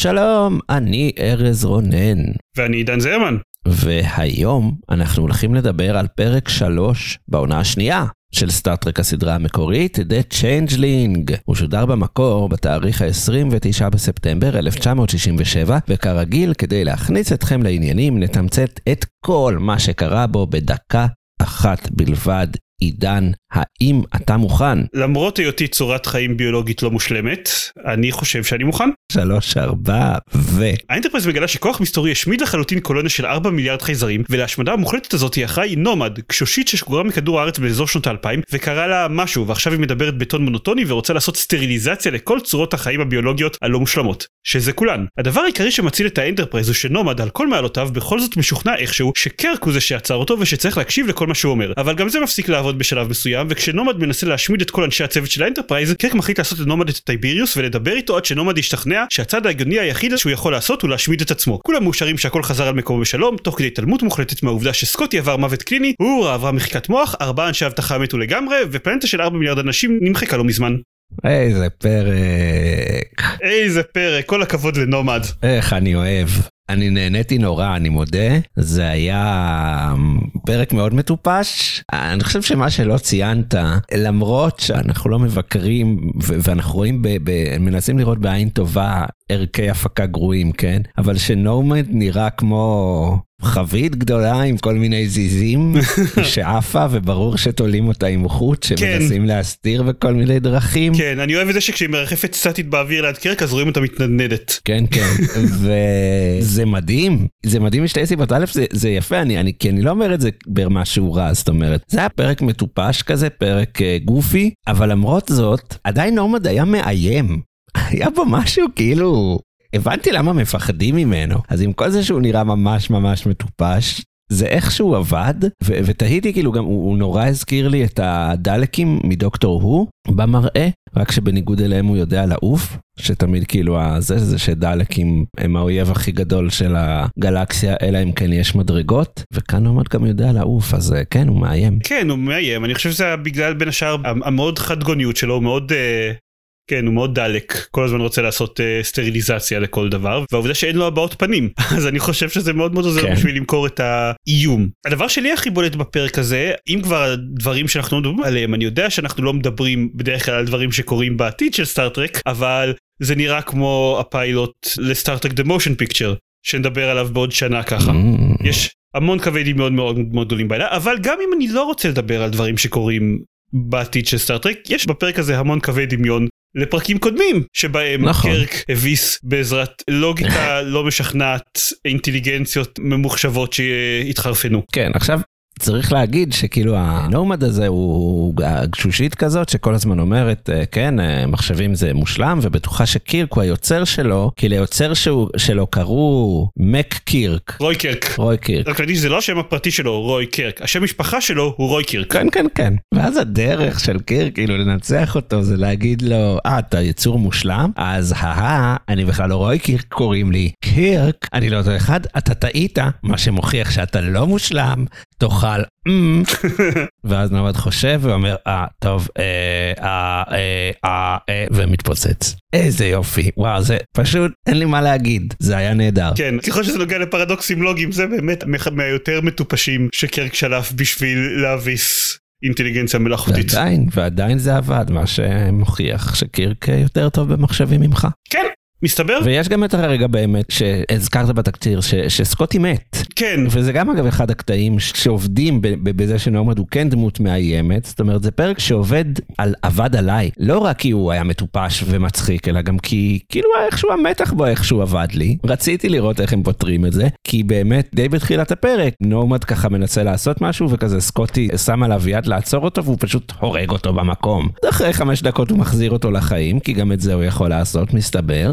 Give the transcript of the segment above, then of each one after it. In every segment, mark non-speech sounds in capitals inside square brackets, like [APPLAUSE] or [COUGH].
שלום, אני ארז רונן, ואני עידן זרמן. והיום אנחנו הולכים לדבר על פרק 3 בעונה השנייה של סטארט-טרק הסדרה המקורית, The Changeling. הוא שודר במקור בתאריך ה-29 בספטמבר 1967, וכרגיל, כדי להכניס אתכם לעניינים, נתמצת את כל מה שקרה בו בדקה אחת בלבד. עידן, האם אתה מוכן? למרות היותי צורת חיים ביולוגית לא מושלמת, אני חושב שאני מוכן. שלוש, ארבע, ו... האינטרפרייז מגלה שכוח מסתורי השמיד לחלוטין קולוניה של 4 מיליארד חייזרים, ולהשמדה המוחלטת הזאת היא אחראי נומד, גשושית ששוגרה מכדור הארץ באזור שנות האלפיים, וקרה לה משהו, ועכשיו היא מדברת בטון מונוטוני ורוצה לעשות סטריליזציה לכל צורות החיים הביולוגיות הלא מושלמות. שזה כולן. הדבר העיקרי שמציל את האינטרפרייז הוא שנומד על כל מעלותיו בכל זאת משוכנע איכשהו שקירק הוא זה שעצר אותו ושצריך להקשיב לכל מה שהוא אומר. אבל גם זה מפסיק לעבוד בשלב מסוים, וכשנומד מנסה להשמיד את כל אנשי הצוות של האינטרפרייז, קירק מחליט לעשות לנומד את הטייביריוס ולדבר איתו עד שנומד ישתכנע שהצעד ההגיוני היחיד שהוא יכול לעשות הוא להשמיד את עצמו. כולם מאושרים שהכל חזר על מקומו בשלום, תוך כדי התעלמות מוחלטת מהעובדה שסקוטי עבר מוות קליני, אוהורה עברה מחיקת מוח, ארבעה אנשי אבטחה מתו לגמרי, ופלנטה של 4 מיליארד אנשים נמחקה לא מזמן. איזה פרק. איזה פרק, כל הכבוד לנומד. איך אני אוהב. אני נהניתי נורא, אני מודה. זה היה פרק מאוד מטופש. אני חושב שמה שלא ציינת, למרות שאנחנו לא מבקרים ואנחנו רואים, ב- ב- מנסים לראות בעין טובה ערכי הפקה גרועים, כן? אבל שנומד נראה כמו חבית גדולה עם כל מיני זיזים [LAUGHS] שעפה וברור שתולים אותה עם חוט שמנסים להסתיר בכל מיני דרכים. כן, אני אוהב את זה שכשהיא מרחפת סטטית באוויר ליד קרק אז רואים אותה מתנדנדת. כן, כן, [LAUGHS] וזה מדהים, זה מדהים משתי סיבות, א' זה, זה יפה, אני, אני, כי אני לא אומר את זה במשהו רע, זאת אומרת, זה היה פרק מטופש כזה, פרק uh, גופי, אבל למרות זאת, עדיין נורמד היה מאיים. [LAUGHS] היה בו משהו כאילו הבנתי למה מפחדים ממנו. אז עם כל זה שהוא נראה ממש ממש מטופש, זה איכשהו עבד, ו- ותהיתי כאילו גם, הוא, הוא נורא הזכיר לי את הדלקים מדוקטור הוא במראה, רק שבניגוד אליהם הוא יודע לעוף, שתמיד כאילו זה זה שדלקים הם האויב הכי גדול של הגלקסיה, אלא אם כן יש מדרגות, וכאן הוא גם יודע לעוף, אז כן, הוא מאיים. כן, הוא מאיים, אני חושב שזה בגלל בין השאר המאוד חד גוניות שלו, מאוד... Uh... כן הוא מאוד דלק כל הזמן רוצה לעשות uh, סטריליזציה לכל דבר והעובדה שאין לו הבעות פנים [LAUGHS] אז אני חושב שזה מאוד מאוד עוזר כן. בשביל למכור את האיום. הדבר שלי הכי בולט בפרק הזה אם כבר הדברים שאנחנו לא מדברים עליהם אני יודע שאנחנו לא מדברים בדרך כלל על דברים שקורים בעתיד של סטארטרק אבל זה נראה כמו הפיילוט דה מושן פיקצ'ר שנדבר עליו בעוד שנה ככה mm. יש המון קווי מאוד מאוד מאוד גדולים בעיה אבל גם אם אני לא רוצה לדבר על דברים שקורים בעתיד של סטארטרק יש בפרק הזה המון קווי דמיון לפרקים קודמים שבהם נכון. קרק הביס בעזרת לוגיקה [LAUGHS] לא משכנעת אינטליגנציות ממוחשבות שהתחרפנו. כן עכשיו צריך להגיד שכאילו הנומד הזה הוא גשושית כזאת שכל הזמן אומרת אה, כן אה, מחשבים זה מושלם ובטוחה שקירק הוא היוצר שלו כי ליוצר שהוא, שלו קראו מק קירק. רוי קירק. רוי קירק. רק להגיד שזה לא השם הפרטי שלו רוי קירק השם משפחה שלו הוא רוי קירק. כן כן כן. ואז הדרך של קירק כאילו לנצח אותו זה להגיד לו אה אתה יצור מושלם אז הא אני בכלל לא רוי קירק קוראים לי קירק אני לא אותו אחד אתה טעית מה שמוכיח שאתה לא מושלם. תאכל, [LAUGHS] ואז נעמד חושב ואומר, אה, טוב, אה, אה, אה, אה, ומתפוצץ. איזה יופי, וואו, זה פשוט, אין לי מה להגיד, זה היה נהדר. כן, ככל שזה נוגע לפרדוקסים לוגיים, זה באמת מהיותר מטופשים שקרק שלף בשביל להביס אינטליגנציה מלאכותית. ועדיין, ועדיין זה עבד, מה שמוכיח שקירק יותר טוב במחשבים ממך. כן, מסתבר? ויש גם את הרגע באמת שהזכרת בתקציר ש, שסקוטי מת. כן. וזה גם אגב אחד הקטעים שעובדים בזה שנורמד הוא כן דמות מאיימת. זאת אומרת זה פרק שעובד על עבד עליי לא רק כי הוא היה מטופש ומצחיק אלא גם כי כאילו איכשהו המתח בו איכשהו עבד לי. רציתי לראות איך הם פותרים את זה כי באמת די בתחילת הפרק נורמד ככה מנסה לעשות משהו וכזה סקוטי שם עליו יד לעצור אותו והוא פשוט הורג אותו במקום. אחרי חמש דקות הוא מחזיר אותו לחיים כי גם את זה הוא יכול לעשות מסתבר.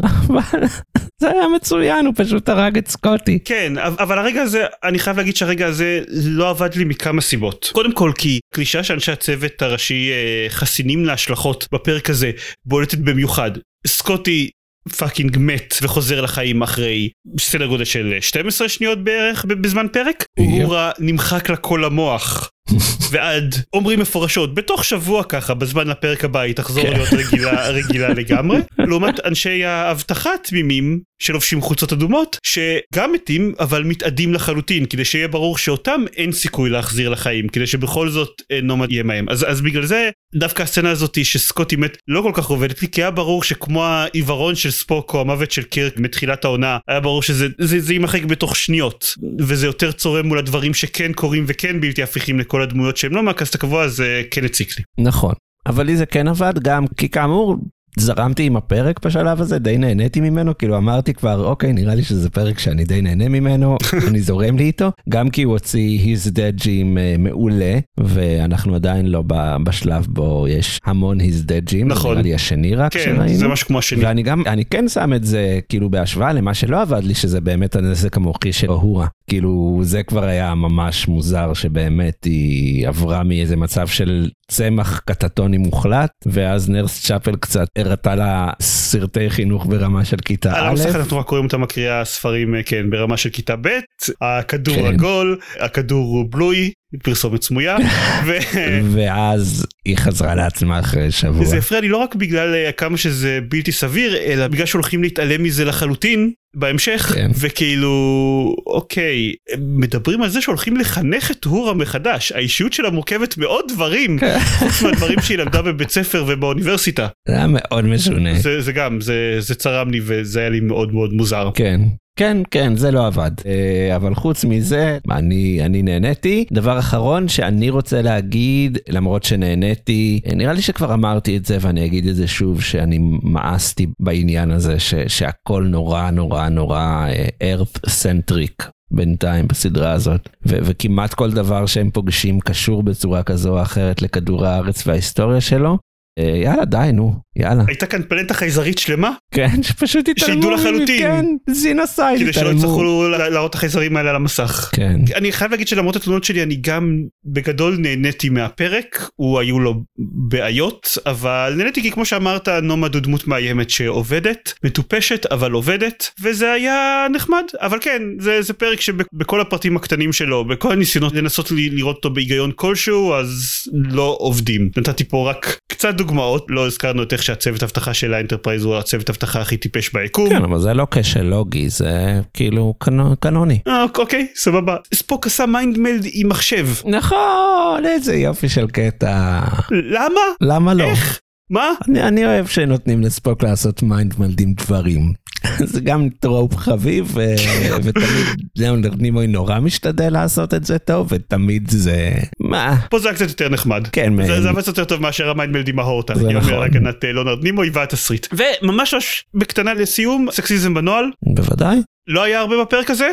זה היה מצוין, הוא פשוט הרג את סקוטי. כן, אבל הרגע הזה, אני חייב להגיד שהרגע הזה לא עבד לי מכמה סיבות. קודם כל כי הקלישאה שאנשי הצוות הראשי אה, חסינים להשלכות בפרק הזה בולטת במיוחד. סקוטי fucking מת וחוזר לחיים אחרי סדר גודל של 12 שניות בערך בזמן פרק. אוהורה נמחק לה כל המוח. ועוד אומרים מפורשות בתוך שבוע ככה בזמן לפרק הבא היא תחזור כן. להיות רגילה רגילה לגמרי לעומת אנשי האבטחה תמימים שלובשים חולצות אדומות שגם מתים אבל מתאדים לחלוטין כדי שיהיה ברור שאותם אין סיכוי להחזיר לחיים כדי שבכל זאת אה, נומד יהיה מאיים אז אז בגלל זה דווקא הסצנה הזאתי שסקוטי מת לא כל כך עובדת לי כי היה ברור שכמו העיוורון של ספוק או המוות של קירק מתחילת העונה היה ברור שזה זה, זה יימחק בתוך שניות וזה יותר צורם מול הדברים שכן קורים וכן בלתי הפיכים לכל הדמויות שהם לא מהקאסט הקבוע זה כן הציק לי. נכון. אבל לי זה כן עבד גם כי כאמור זרמתי עם הפרק בשלב הזה, די נהניתי ממנו, כאילו אמרתי כבר, אוקיי, נראה לי שזה פרק שאני די נהנה ממנו, [LAUGHS] אני זורם לי איתו, גם כי הוא הוציא His Dead Gym uh, מעולה, ואנחנו עדיין לא בשלב בו יש המון His Dead Gym, נכון. נראה לי השני רק כן, שראינו. זה משהו כמו השני. ואני גם, אני כן שם את זה כאילו בהשוואה למה שלא עבד לי, שזה באמת הנזק המוחי של אהורה. כאילו זה כבר היה ממש מוזר שבאמת היא עברה מאיזה מצב של צמח קטטוני מוחלט, ואז נרס צ'אפל קצת הראתה לה סרטי חינוך ברמה של כיתה א'. על המסך אנחנו רק רואים אותה מקריאה ספרים אה, כן ברמה של כיתה ב', הכדור כן. עגול, הכדור הוא בלוי, פרסומת סמויה. [LAUGHS] ו... ואז היא חזרה לעצמה אחרי שבוע. זה הפריע לי לא רק בגלל אה, כמה שזה בלתי סביר, אלא בגלל שהולכים להתעלם מזה לחלוטין בהמשך, כן. וכאילו, אוקיי, מדברים על זה שהולכים לחנך את הורה מחדש, האישיות שלה מורכבת מעוד דברים, כן. חוץ מהדברים שהיא למדה בבית ספר ובאוניברסיטה. זה היה מאוד משונה. זה, זה גם, זה, זה צרם לי וזה היה לי מאוד מאוד מוזר. כן. כן, כן, זה לא עבד. אה, אבל חוץ מזה, אני, אני נהניתי. דבר אחרון שאני רוצה להגיד, למרות שנהניתי, אה, נראה לי שכבר אמרתי את זה ואני אגיד את זה שוב, שאני מאסתי בעניין הזה, ש, שהכל נורא נורא נורא אה, earth centric. בינתיים בסדרה הזאת ו- וכמעט כל דבר שהם פוגשים קשור בצורה כזו או אחרת לכדור הארץ וההיסטוריה שלו יאללה די נו יאללה. הייתה כאן פלנטה חייזרית שלמה? כן שפשוט התעלמו. שידעו לחלוטין. כן genocide. כדי שלא יצטרכו להראות את החייזרים האלה על המסך. כן. אני חייב להגיד שלמרות התלונות שלי אני גם בגדול נהניתי מהפרק הוא היו לו בעיות אבל נהניתי כי כמו שאמרת נומד הוא דמות מאיימת שעובדת מטופשת אבל עובדת וזה היה נחמד אבל כן זה, זה פרק שבכל הפרטים הקטנים שלו בכל הניסיונות לנסות לראות אותו בהיגיון כלשהו אז לא עובדים נתתי פה רק קצת דוגמאות לא הזכרנו את איך שהצוות אבטחה של האנטרפרייז הוא הצוות אבטחה הכי טיפש ביקום. כן אבל זה לא כשל לוגי זה כאילו קנוני. אה, אוקיי סבבה. ספוק עשה mind meld עם מחשב. נכון איזה יופי של קטע. למה? למה לא? איך? מה? אני, אני אוהב שנותנים לספוק לעשות mind meld עם דברים. [LAUGHS] זה גם trope חביב [LAUGHS] ותמיד נימוי נורא משתדל לעשות את זה טוב ותמיד זה מה? פה זה היה קצת יותר נחמד. כן זה עבד יותר טוב מאשר ה mind meld עם ההורטה. זה נכון. הגנת אה, לאונרד נימוי והתסריט וממש בקטנה לסיום סקסיזם בנוהל. בוודאי. לא היה הרבה בפרק הזה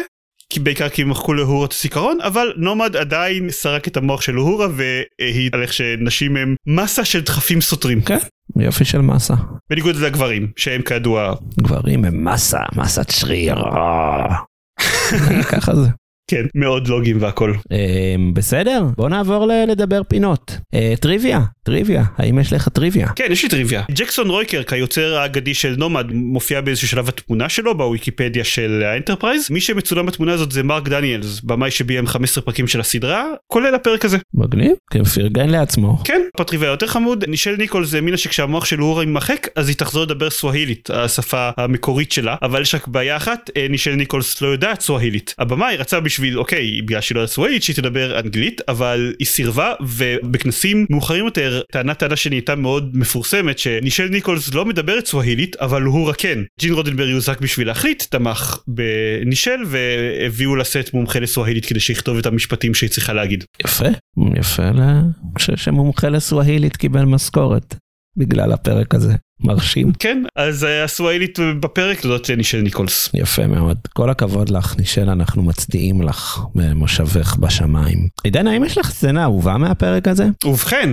כי בעיקר כי הם מחקו את הזיכרון אבל נומד עדיין סרק את המוח של אוהורה והעיד על איך שנשים הם מסה של דחפים סותרים. כן, יופי של מסה. בניגוד לגברים שהם כידוע. גברים הם מסה, מסת שריר. [LAUGHS] ככה זה. כן, מאוד לוגים והכל. אמ, בסדר, בוא נעבור לדבר פינות. אה, טריוויה, טריוויה, האם יש לך טריוויה? כן, יש לי טריוויה. ג'קסון רויקר, כיוצר האגדי של נומד, מופיע באיזשהו שלב התמונה שלו בוויקיפדיה של האנטרפרייז. מי שמצולם בתמונה הזאת זה מרק דניאלס, במאי שביים 15 פרקים של הסדרה, כולל הפרק הזה. מגניב, כן, פרגן לעצמו. כן, פטריוויה יותר חמוד. נישל ניקולס האמינה שכשהמוח של אוהורה יימחק, אז היא תחזור לדבר סווהילית, השפה המקורית שלה, אבל יש רק בעיה אחת, אה, נישל ניקולס לא יודעת סווהילית. הבמאי רצה בשביל אוקיי בגלל שהיא לא סווהילית שהיא תדבר אנגלית אבל היא סירבה ובכנסים מאוחרים יותר טענת טענה שנהייתה מאוד מפורסמת שנישל ניקולס לא מדברת סווהילית אבל הוא רק כן ג'ין רודנברי הוזעק בשביל להחליט תמך בנישל והביאו לסט מומחה לסווהילית כדי שיכתוב את המשפטים שהיא צריכה להגיד. יפה יפה לה... שמומחה לסווהילית קיבל משכורת בגלל הפרק הזה. מרשים. כן, אז אה, הסווהילית בפרק זאת נישל ניקולס. יפה מאוד. כל הכבוד לך, נישל, אנחנו מצדיעים לך במושבך בשמיים. עידן, האם יש לך סצנה אהובה מהפרק הזה? ובכן,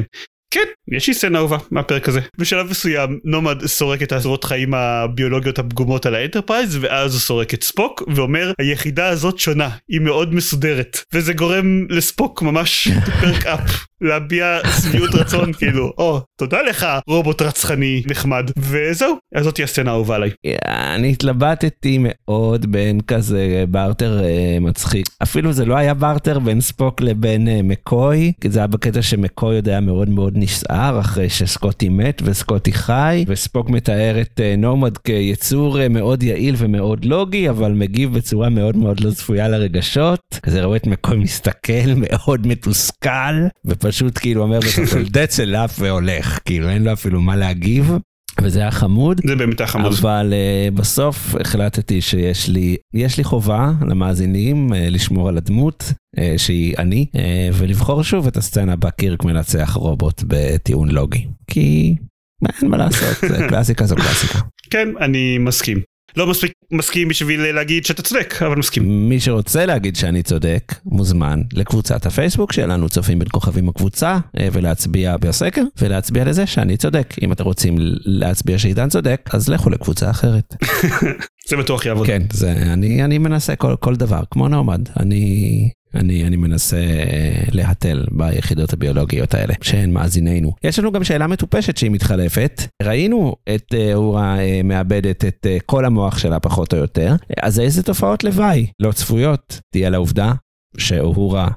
כן, יש לי סצנה אהובה מהפרק הזה. בשלב מסוים נומד סורק את הצורות חיים הביולוגיות הפגומות על האנטרפרייז ואז הוא סורק את ספוק ואומר היחידה הזאת שונה, היא מאוד מסודרת. וזה גורם לספוק ממש פרק אפ. להביע שביעות רצון כאילו או תודה לך רובוט רצחני נחמד וזהו אז זאת הסצנה האהובה עליי. אני התלבטתי מאוד בין כזה בארטר uh, מצחיק אפילו זה לא היה בארטר בין ספוק לבין uh, מקוי כי זה היה בקטע שמקוי עוד היה מאוד מאוד נסער אחרי שסקוטי מת וסקוטי חי וספוק מתאר את uh, נורמד כיצור uh, מאוד יעיל ומאוד לוגי אבל מגיב בצורה מאוד מאוד לא צפויה לרגשות כזה רואה את מקוי מסתכל [LAUGHS] מאוד מתוסכל. פשוט כאילו אומר בסוף that's enough והולך, כאילו אין לו אפילו מה להגיב. וזה היה חמוד. זה באמת היה חמוד. אבל uh, בסוף החלטתי שיש לי, יש לי חובה למאזינים uh, לשמור על הדמות uh, שהיא אני, uh, ולבחור שוב את הסצנה בה קירק מנצח רובוט בטיעון לוגי. כי אין מה לעשות, [LAUGHS] קלאסיקה זו קלאסיקה. כן, אני מסכים. לא מספיק מסכים בשביל להגיד שאתה צודק, אבל מסכים. מי שרוצה להגיד שאני צודק, מוזמן לקבוצת הפייסבוק שלנו, צופים בין כוכבים הקבוצה, אה, ולהצביע בסקר, ולהצביע לזה שאני צודק. אם אתם רוצים להצביע שעידן צודק, אז לכו לקבוצה אחרת. [LAUGHS] זה בטוח יעבוד. כן, זה, אני, אני מנסה כל, כל דבר, כמו נעמד. אני אני, אני מנסה אה, להתל ביחידות הביולוגיות האלה, שהן מאזיננו. יש לנו גם שאלה מטופשת שהיא מתחלפת. ראינו את אה, אורה אה, מאבדת את כל המוח שלה פחות או יותר, אז איזה תופעות לוואי לא צפויות תהיה לעובדה שאוהורה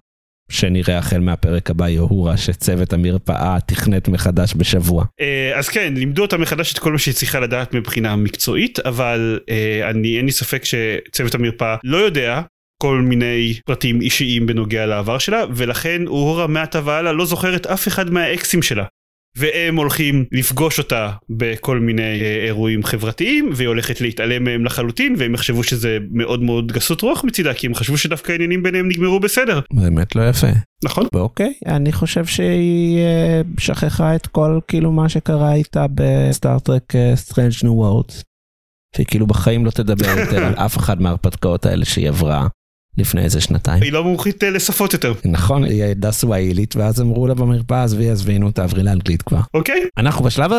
שנראה החל מהפרק הבא יהורה שצוות המרפאה תכנת מחדש בשבוע. אז כן לימדו אותה מחדש את כל מה שהיא צריכה לדעת מבחינה מקצועית אבל אני אין לי ספק שצוות המרפאה לא יודע כל מיני פרטים אישיים בנוגע לעבר שלה ולכן אורה מעתה והלאה לא זוכרת אף אחד מהאקסים שלה. והם הולכים לפגוש אותה בכל מיני אה, אירועים חברתיים והיא הולכת להתעלם מהם לחלוטין והם יחשבו שזה מאוד מאוד גסות רוח מצידה כי הם חשבו שדווקא העניינים ביניהם נגמרו בסדר. באמת לא יפה. נכון. אוקיי אני חושב שהיא אה, שכחה את כל כאילו מה שקרה איתה ב Star Trek Strange New Worlds. שהיא כאילו בחיים לא תדבר יותר [LAUGHS] על אף אחד מההרפתקאות האלה שהיא עברה. לפני איזה שנתיים. היא לא מומחית אה, לשפות יותר. נכון, היא הייתה סווהילית ואז אמרו לה במרפאה עזבי עזבינו תעברי לאנגלית כבר. אוקיי. אנחנו בשלב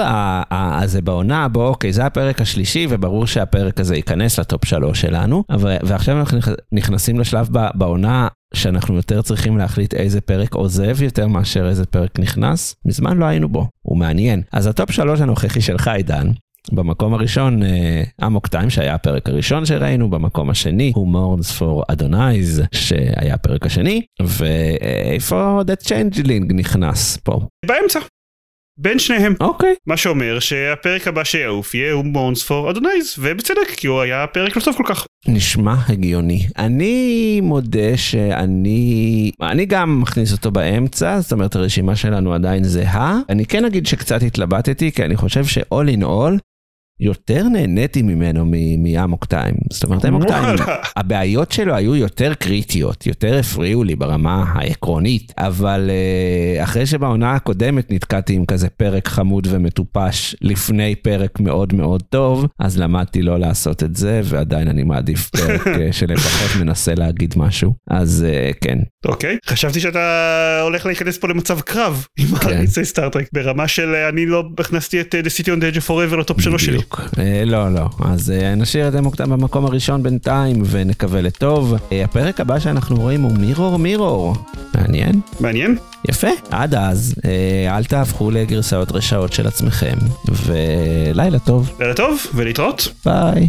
הזה בעונה בו אוקיי זה הפרק השלישי וברור שהפרק הזה ייכנס ל top שלוש שלנו ועכשיו אנחנו נכנסים לשלב בעונה שאנחנו יותר צריכים להחליט איזה פרק עוזב יותר מאשר איזה פרק נכנס מזמן לא היינו בו הוא מעניין אז ה top שלוש הנוכחי שלך עידן במקום הראשון Amok Time שהיה הפרק הראשון שראינו במקום השני Who Mourns for Adonais שהיה הפרק השני ואיפה The Changeling נכנס פה. באמצע. בין שניהם. אוקיי. Okay. מה שאומר שהפרק הבא שיעוף יהיה Who Mourns for Adonais ובצדק כי הוא היה פרק לא טוב כל כך. נשמע הגיוני. אני מודה שאני אני גם מכניס אותו באמצע זאת אומרת הרשימה שלנו עדיין זהה אני כן אגיד שקצת התלבטתי כי אני חושב ש-all in all יותר נהניתי ממנו מאמוק טיים. זאת אומרת, אמוק טיים, הבעיות שלו היו יותר קריטיות, יותר הפריעו לי ברמה העקרונית, אבל uh, אחרי שבעונה הקודמת נתקעתי עם כזה פרק חמוד ומטופש לפני פרק מאוד מאוד טוב, אז למדתי לא לעשות את זה, ועדיין אני מעדיף פרק [LAUGHS] אה, שלפחות מנסה להגיד משהו. אז uh, כן. אוקיי, okay. חשבתי שאתה הולך להיכנס פה למצב קרב עם כן. מעריצי סטארטרק, ברמה של אני לא הכנסתי את The City on the Edge of Forever לטופ שלוש שלי. אה, לא, לא. אז אה, נשאיר את זה מוקדם במקום הראשון בינתיים ונקווה לטוב. אה, הפרק הבא שאנחנו רואים הוא מירור מירור. מעניין? מעניין. יפה. עד אז, אל תהפכו לגרסאות רשעות של עצמכם, ולילה טוב. לילה טוב, ולהתראות. ביי.